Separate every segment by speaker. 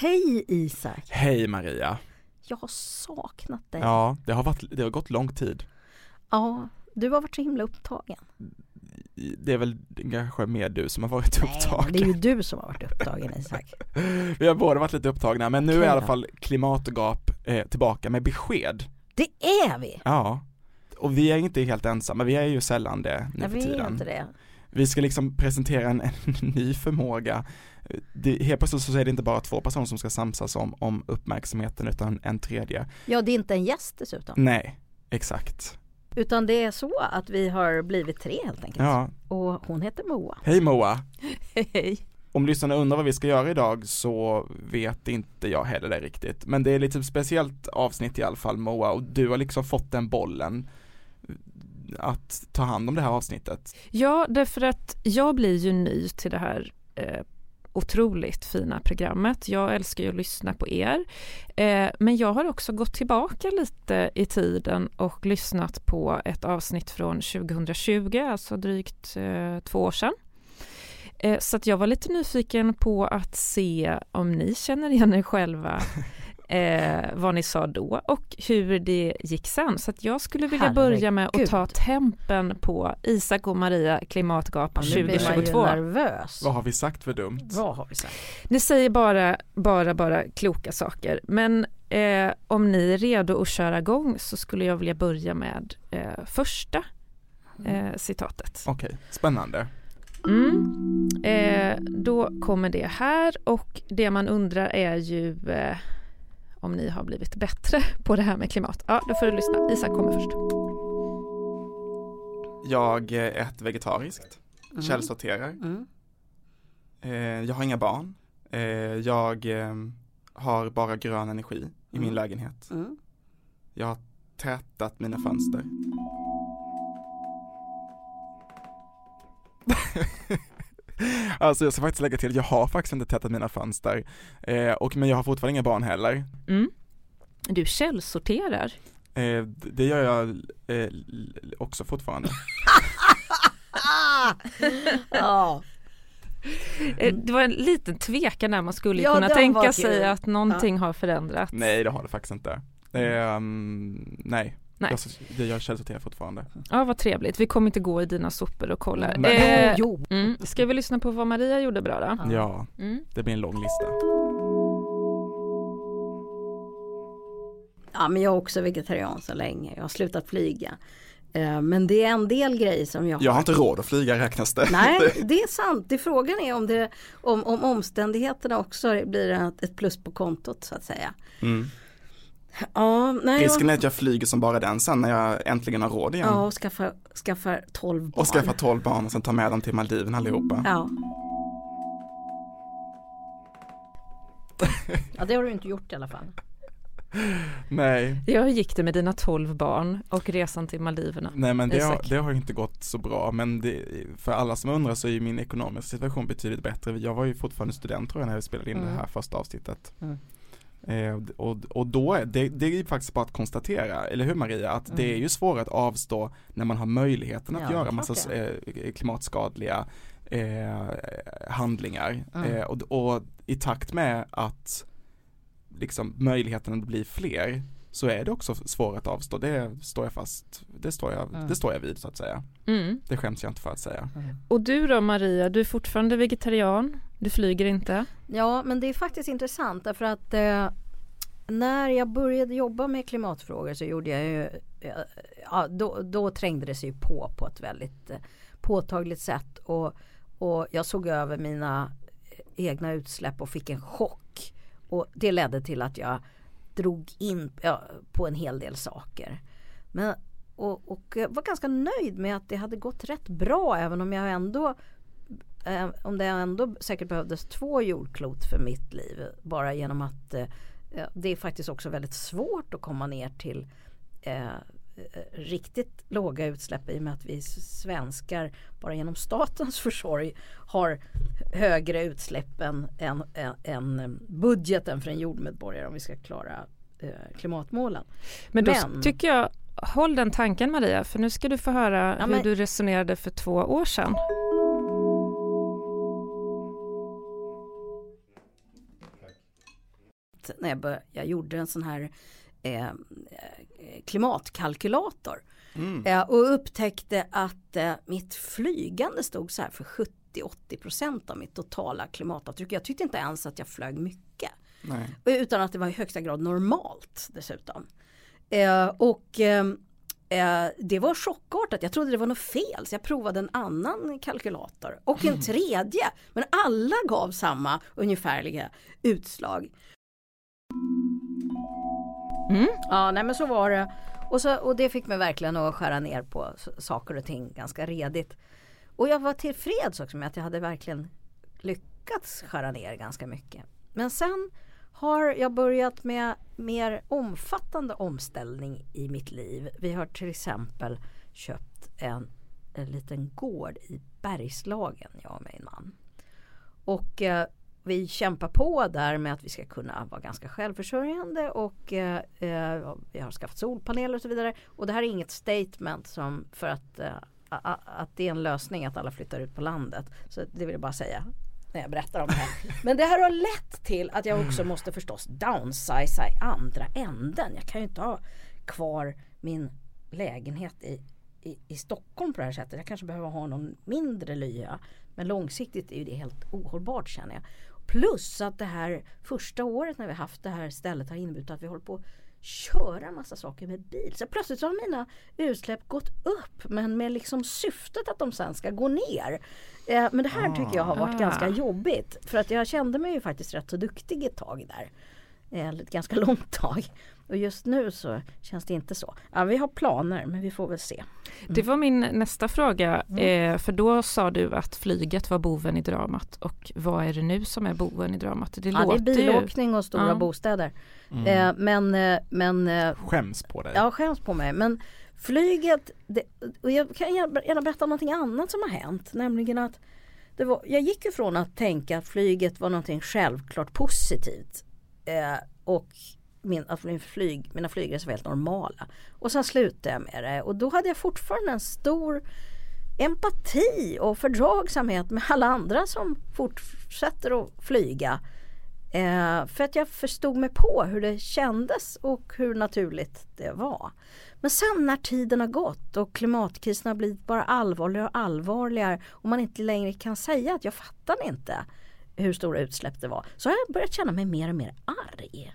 Speaker 1: Hej Isak!
Speaker 2: Hej Maria!
Speaker 1: Jag har saknat dig.
Speaker 2: Ja, det har, varit, det har gått lång tid.
Speaker 1: Ja, du har varit så himla upptagen.
Speaker 2: Det är väl kanske mer du som har varit upptagen.
Speaker 1: Nej, det är ju du som har varit upptagen Isak.
Speaker 2: Vi har båda varit lite upptagna, men nu
Speaker 1: Okej
Speaker 2: är i alla fall Klimatgap eh, tillbaka med besked.
Speaker 1: Det är vi!
Speaker 2: Ja, och vi är inte helt ensamma, vi är ju sällan det nu
Speaker 1: Nej,
Speaker 2: för
Speaker 1: vi är inte det.
Speaker 2: Vi ska liksom presentera en, en ny förmåga. Det, helt plötsligt så är det inte bara två personer som ska samsas om, om uppmärksamheten utan en tredje.
Speaker 1: Ja, det är inte en gäst dessutom.
Speaker 2: Nej, exakt.
Speaker 1: Utan det är så att vi har blivit tre helt enkelt.
Speaker 2: Ja,
Speaker 1: Och hon heter Moa.
Speaker 2: hej Moa!
Speaker 1: Hej.
Speaker 2: Om lyssnarna undrar vad vi ska göra idag så vet inte jag heller det riktigt. Men det är lite speciellt avsnitt i alla fall Moa och du har liksom fått den bollen att ta hand om det här avsnittet.
Speaker 3: Ja, därför att jag blir ju ny till det här eh, otroligt fina programmet. Jag älskar ju att lyssna på er. Eh, men jag har också gått tillbaka lite i tiden och lyssnat på ett avsnitt från 2020, alltså drygt eh, två år sedan. Eh, så jag var lite nyfiken på att se om ni känner igen er själva eh, vad ni sa då och hur det gick sen. Så att jag skulle vilja börja med att
Speaker 1: Herregud.
Speaker 3: ta tempen på Isak och Maria Klimatgap
Speaker 1: Ja, nu blir man ju
Speaker 3: 2022.
Speaker 1: nervös.
Speaker 2: Vad har vi sagt för dumt?
Speaker 1: Vad har vi sagt?
Speaker 3: Ni säger bara, bara, bara kloka saker. Men eh, om ni är redo att köra igång så skulle jag vilja börja med eh, första eh, citatet.
Speaker 2: Okej, spännande.
Speaker 3: Mm. Eh, då kommer det här och det man undrar är ju eh, om ni har blivit bättre på det här med klimat. Ja, då får du lyssna. Isak kommer först.
Speaker 2: Jag äter vegetariskt,
Speaker 1: Mm.
Speaker 2: källsorterar,
Speaker 1: Mm.
Speaker 2: eh, jag har inga barn, eh, jag eh, har bara grön energi i min
Speaker 1: Mm.
Speaker 2: lägenhet.
Speaker 1: Mm.
Speaker 2: Jag har tätat mina fönster. alltså jag ska faktiskt lägga till, jag har faktiskt inte tätat mina fönster. Eh, och, men jag har fortfarande inga barn heller.
Speaker 3: Mm. Du källsorterar.
Speaker 2: Eh, det gör jag eh, också fortfarande.
Speaker 1: Ja,
Speaker 3: Eh, Det var en liten tvekan där man skulle
Speaker 1: Ja,
Speaker 3: kunna tänka sig att någonting har förändrats.
Speaker 2: Nej det har det faktiskt inte. Eh, mm, nej,
Speaker 3: Nej.
Speaker 2: Jag, det jag källsorterar fortfarande.
Speaker 3: Ja, vad trevligt. Vi kommer inte gå i dina sopor och kolla.
Speaker 2: Nej.
Speaker 3: Eh,
Speaker 1: jo,
Speaker 3: mm. Ska vi lyssna på vad Maria gjorde bra då?
Speaker 1: Ja.
Speaker 3: Mm.
Speaker 2: det blir en lång lista.
Speaker 1: Ja, men jag är också vegetarian så länge. Jag har slutat flyga. Eh, Men det är en del grejer som jag har.
Speaker 2: Jag har inte råd att flyga räknas det.
Speaker 1: Nej, det är sant. Det frågan är om, det, om, om omständigheterna också blir ett, ett plus på kontot så att säga.
Speaker 2: Mm.
Speaker 1: Ja, nej,
Speaker 2: Risken är att jag flyger som bara den sen när jag äntligen har råd igen.
Speaker 1: ja och skaffa, skaffa 12 barn.
Speaker 2: Och skaffa 12 barn och sen ta med dem till Maldiven allihopa.
Speaker 1: Ja. ja, det har du inte gjort i alla fall.
Speaker 2: Nej,
Speaker 3: hur gick det med dina 12 barn och resan till Maldiverna?
Speaker 2: nej men det har, det har inte gått så bra men det, för alla som undrar så är ju min ekonomiska situation betydligt bättre. Jag var ju fortfarande student tror jag när vi spelade in
Speaker 1: Mm.
Speaker 2: det här första avsnittet.
Speaker 1: Mm.
Speaker 2: Eh, och, och då är det, det är ju faktiskt bara att konstatera, eller hur Maria, att det är
Speaker 1: Mm.
Speaker 2: ju svårare att avstå när man har möjligheten att
Speaker 1: Ja,
Speaker 2: göra massa eh, klimatskadliga eh, handlingar.
Speaker 1: Mm.
Speaker 2: Eh, och, och i takt med att liksom möjligheterna blir fler så är det också svårare att avstå. Det står jag fast, det står jag,
Speaker 1: Mm.
Speaker 2: det står jag vid så att säga.
Speaker 3: Mm.
Speaker 2: Det skäms jag inte för att säga.
Speaker 3: Och du då Maria, du är fortfarande vegetarian, du flyger inte.
Speaker 1: Ja, men det är faktiskt intressant därför att eh, när jag började jobba med klimatfrågor så gjorde jag ju, eh, ja, då, då trängde det sig på på ett väldigt eh, påtagligt sätt och, och jag såg över mina egna utsläpp och fick en chock och det ledde till att jag drog in ja, på en hel del saker. Men, och, och eh, var ganska nöjd med att det hade gått rätt bra även om jag ändå om det ändå säkert behövdes två jordklot för mitt liv bara genom att eh, eh, det är faktiskt också väldigt svårt att komma ner till eh, eh, riktigt låga utsläpp i och med att vi svenskar bara genom statens försorg har högre utsläpp än, än, än, än budgeten för en jordmedborgare om vi ska klara eh, klimatmålen.
Speaker 3: Men då
Speaker 1: Men-
Speaker 3: tycker jag, håll den tanken Maria, för nu ska du få höra
Speaker 1: Ja,
Speaker 3: hur
Speaker 1: men-
Speaker 3: du resonerade för två år sedan.
Speaker 1: När jag, bör, jag gjorde en sån här eh, klimatkalkylator mm. eh, och upptäckte att eh, mitt flygande stod så här för 70-80% av mitt totala klimatavtryck. Jag tyckte inte ens att jag flög mycket. Nej. Utan att det var i högsta grad normalt dessutom. Eh, och eh, eh, det var chockartat. Jag trodde det var något fel så jag provade en annan kalkylator och en tredje. Men alla gav samma ungefärliga utslag. Mm. Ja, nej men så var det. Och, så, och det fick mig verkligen att skära ner på saker och ting ganska redigt. Och jag var tillfreds också med att jag hade verkligen lyckats skära ner ganska mycket. Men sen har jag börjat med mer omfattande omställning i mitt liv. Vi har till exempel köpt en, en liten gård i Bergslagen, jag och min man. Och eh, vi kämpar på där med att vi ska kunna vara ganska självförsörjande och eh, eh vi har skaffat solpaneler och så vidare. Och det här är inget statement som för att, eh, att det är en lösning att alla flyttar ut på landet. Så det vill jag bara säga när jag berättar om det här. Men det här har lett till att jag också måste förstås downsiza i andra änden. Jag kan ju inte ha kvar min lägenhet i, i, i Stockholm på det här sättet. Jag kanske behöver ha någon mindre lya. Men långsiktigt är ju det helt ohållbart känner jag. Plus att det här första året när vi haft det här stället har inneburit att vi håller på att köra massa saker med bil. Så plötsligt så har mina utsläpp gått upp men med liksom syftet att de sen ska gå ner. Eh, men det här tycker jag har varit ah. ganska jobbigt. För att jag kände mig ju faktiskt rätt så duktig ett tag där. Eh, ett ganska långt tag. Och just nu så känns det inte så. Ja, vi har planer men vi får väl se.
Speaker 3: Mm. Det var min nästa fråga. Mm. Eh, för då sa du att flyget var boven i dramat. Och vad är det nu som är boven i dramat?
Speaker 1: Det, ja, det är bilåkning och stora ja. bostäder. Mm. Eh, men, eh, men
Speaker 2: eh, Skäms på dig.
Speaker 1: Ja, skäms på mig. Men flyget, det, och jag kan gärna berätta om någonting annat som har hänt. Nämligen att det var, jag gick ifrån att tänka att flyget var någonting självklart positivt. Eh, och min, att min flyg, mina flygresor var helt normala. Och sen slutade jag med det och då hade jag fortfarande en stor empati och fördragsamhet med alla andra som fortsätter att flyga. Eh, för att jag förstod mig på hur det kändes och hur naturligt det var. Men sen när tiden har gått och klimatkrisen har blivit bara allvarligare och allvarligare och man inte längre kan säga att jag fattar inte hur stora utsläpp det var så har jag börjat känna mig mer och mer det är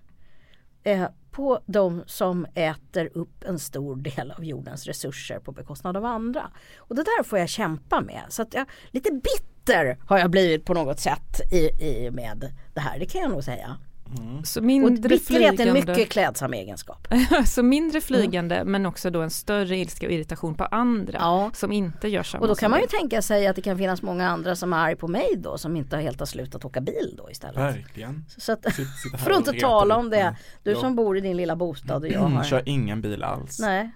Speaker 1: eh, på de som äter upp en stor del av jordens resurser på bekostnad av andra. Och det där får jag kämpa med. Så att jag, lite bitter har jag blivit på något sätt i, i med det här, det kan jag nog säga. Mm. Så mindre och bitterhet är en mycket klädsam egenskap.
Speaker 3: så mindre flygande mm. men också då en större ilska och irritation på andra ja. som inte gör samma
Speaker 1: Och då kan man ju tänka sig att det kan finnas många andra som är arg på mig då som inte helt har slutat åka bil då istället.
Speaker 2: Verkligen.
Speaker 1: Så att, för att inte tala om det, du ja. som bor i din lilla bostad och jag har.
Speaker 2: Kör ingen bil alls.
Speaker 1: Nej.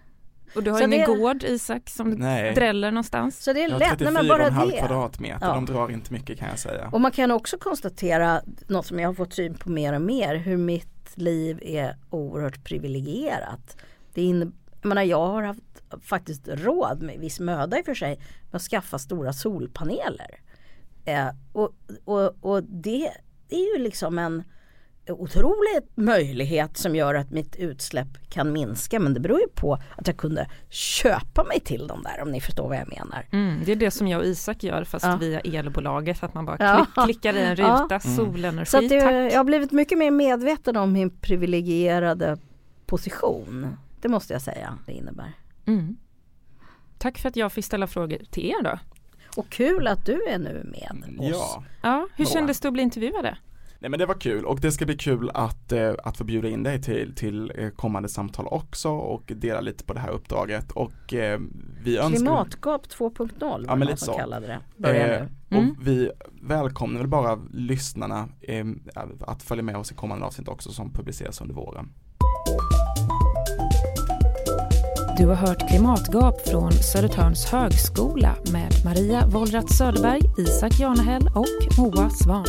Speaker 3: Och du har så ingen det... gård Isak som Nej. dräller någonstans?
Speaker 1: Så det är
Speaker 2: lätt,
Speaker 1: jag har 34,5
Speaker 2: kvadratmeter, ja. de drar inte mycket kan jag säga.
Speaker 1: Och man kan också konstatera, något som jag har fått syn på mer och mer, hur mitt liv är oerhört privilegierat. Det in, jag, menar, jag har haft faktiskt råd med viss möda i och för sig med att skaffa stora solpaneler. Eh, och, och, och det är ju liksom en otrolig möjlighet som gör att mitt utsläpp kan minska men det beror ju på att jag kunde köpa mig till dem där om ni förstår vad jag menar.
Speaker 3: Mm, det är det som jag och Isak gör fast ja. via elbolaget att man bara ja. klick, klickar i en ruta, ja. Mm. solenergi,
Speaker 1: Så det, tack. Jag har blivit mycket mer medveten om min privilegierade position. Det måste jag säga det innebär. Mm.
Speaker 3: Tack för att jag fick ställa frågor till er då.
Speaker 1: Och kul att du är nu med oss.
Speaker 3: Ja, ja hur kändes det att bli intervjuade?
Speaker 2: Nej men det var kul och det ska bli kul att, eh, att få bjuda in dig till, till eh, kommande samtal också och dela lite på det här uppdraget och eh, vi önskar
Speaker 1: Klimatgap 2.0 ja, men lite så. kallade det.
Speaker 2: Eh, mm. Och vi välkomnar väl bara lyssnarna eh, att följa med oss i kommande avsnitt också som publiceras under våren.
Speaker 4: Du har hört Klimatgap från Södertörns högskola med Maria Wollratz Söderberg, Isak Janehäll och Moa Svan.